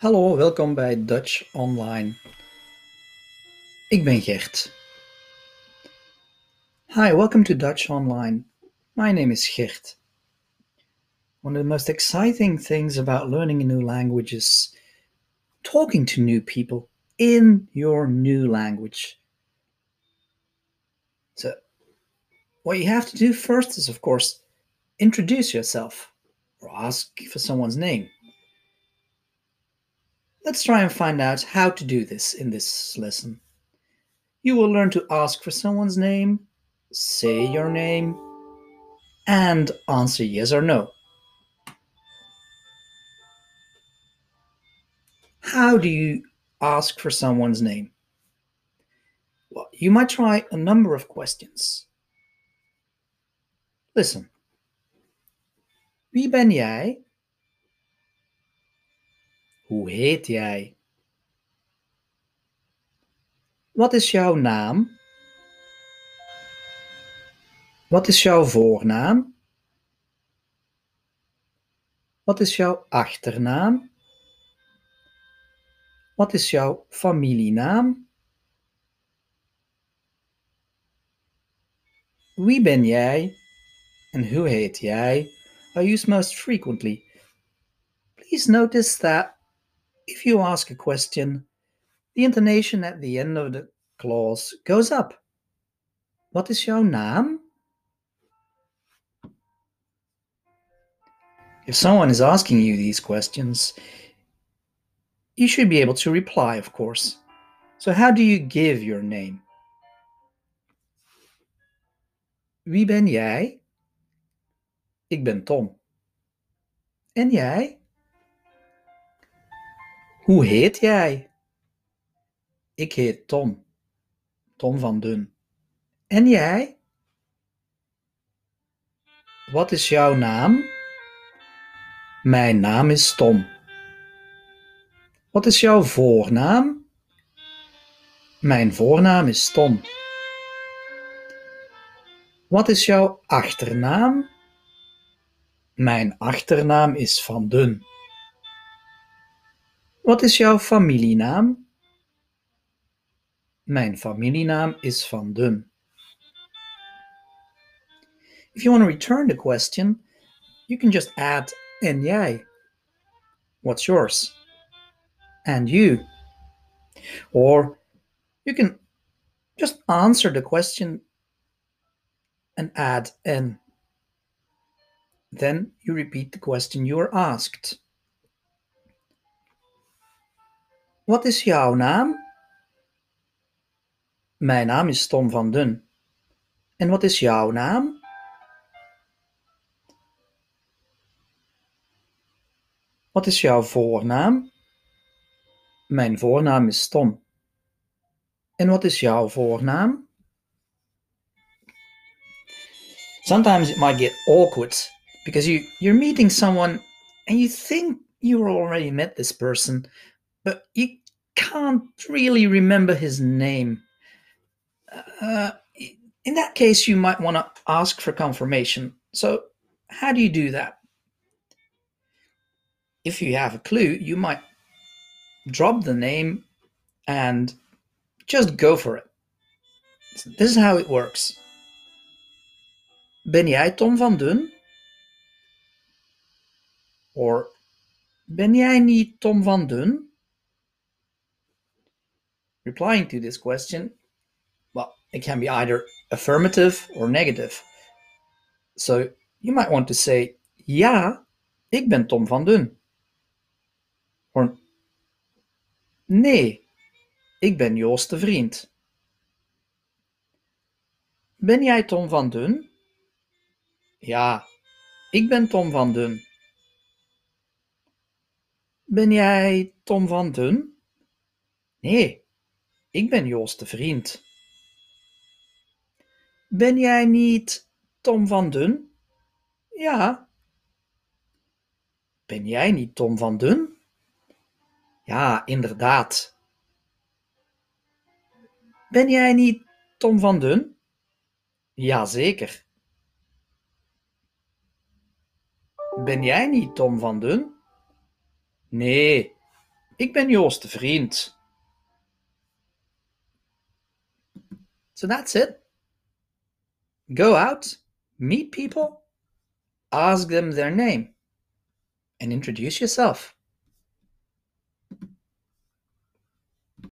Hallo, welkom bij Dutch Online. Ik ben Gert. Hi, welcome to Dutch Online. My name is Gert. One of the most exciting things about learning a new language is talking to new people in your new language. So, what you have to do first is, of course, introduce yourself or ask for someone's name. Let's try and find out how to do this in this lesson. You will learn to ask for someone's name, say your name, and answer yes or no. How do you ask for someone's name? Well, you might try a number of questions. Listen. Wie ben jij? Hoe heet jij? Wat is jouw naam? Wat is jouw voornaam? Wat is jouw achternaam? Wat is jouw familienaam? Wie ben jij en hoe heet jij are used most frequently. Please notice that if you ask a question, the intonation at the end of the clause goes up. What is your name? If someone is asking you these questions, you should be able to reply, of course. So, how do you give your name? Wie ben jij? Ik ben Tom. En jij? Hoe heet jij? Ik heet Tom. Tom van Dun. En jij? Wat is jouw naam? Mijn naam is Tom. Wat is jouw voornaam? Mijn voornaam is Tom. Wat is jouw achternaam? Mijn achternaam is Van Dun. Wat is jouw familienaam? Mijn familienaam is Van Dun. If you want to return the question, you can just add en jij. What's yours? And you. Or you can just answer the question and add en. Then you repeat the question you were asked. Wat is jouw naam? Mijn naam is Tom van Dun. En wat is jouw naam? Wat is jouw voornaam? Mijn voornaam is Tom. En wat is jouw voornaam? Sometimes it might get awkward because you, you're meeting someone and you think you already met this person, but you can't really remember his name. Uh, in that case, you might want to ask for confirmation. So, how do you do that? If you have a clue, you might drop the name and just go for it. So this is how it works. Ben jij Tom van Dun? Or ben jij niet Tom van Dun? Replying to this question, well, it can be either affirmative or negative. So you might want to say, ja, ik ben Tom van Dun. Or, nee, ik ben Joost de Vriend. Ben jij Tom van Dun? Ja, ik ben Tom van Dun. Ben jij Tom van Dun? Nee, ik ben Joost de Vriend. Ben jij niet Tom van Dun? Ja. Ben jij niet Tom van Dun? Ja, inderdaad. Ben jij niet Tom van Dun? Jazeker. Ben jij niet Tom van Dun? Nee, ik ben Joost de vriend. So that's it. Go out, meet people, ask them their name, and introduce yourself.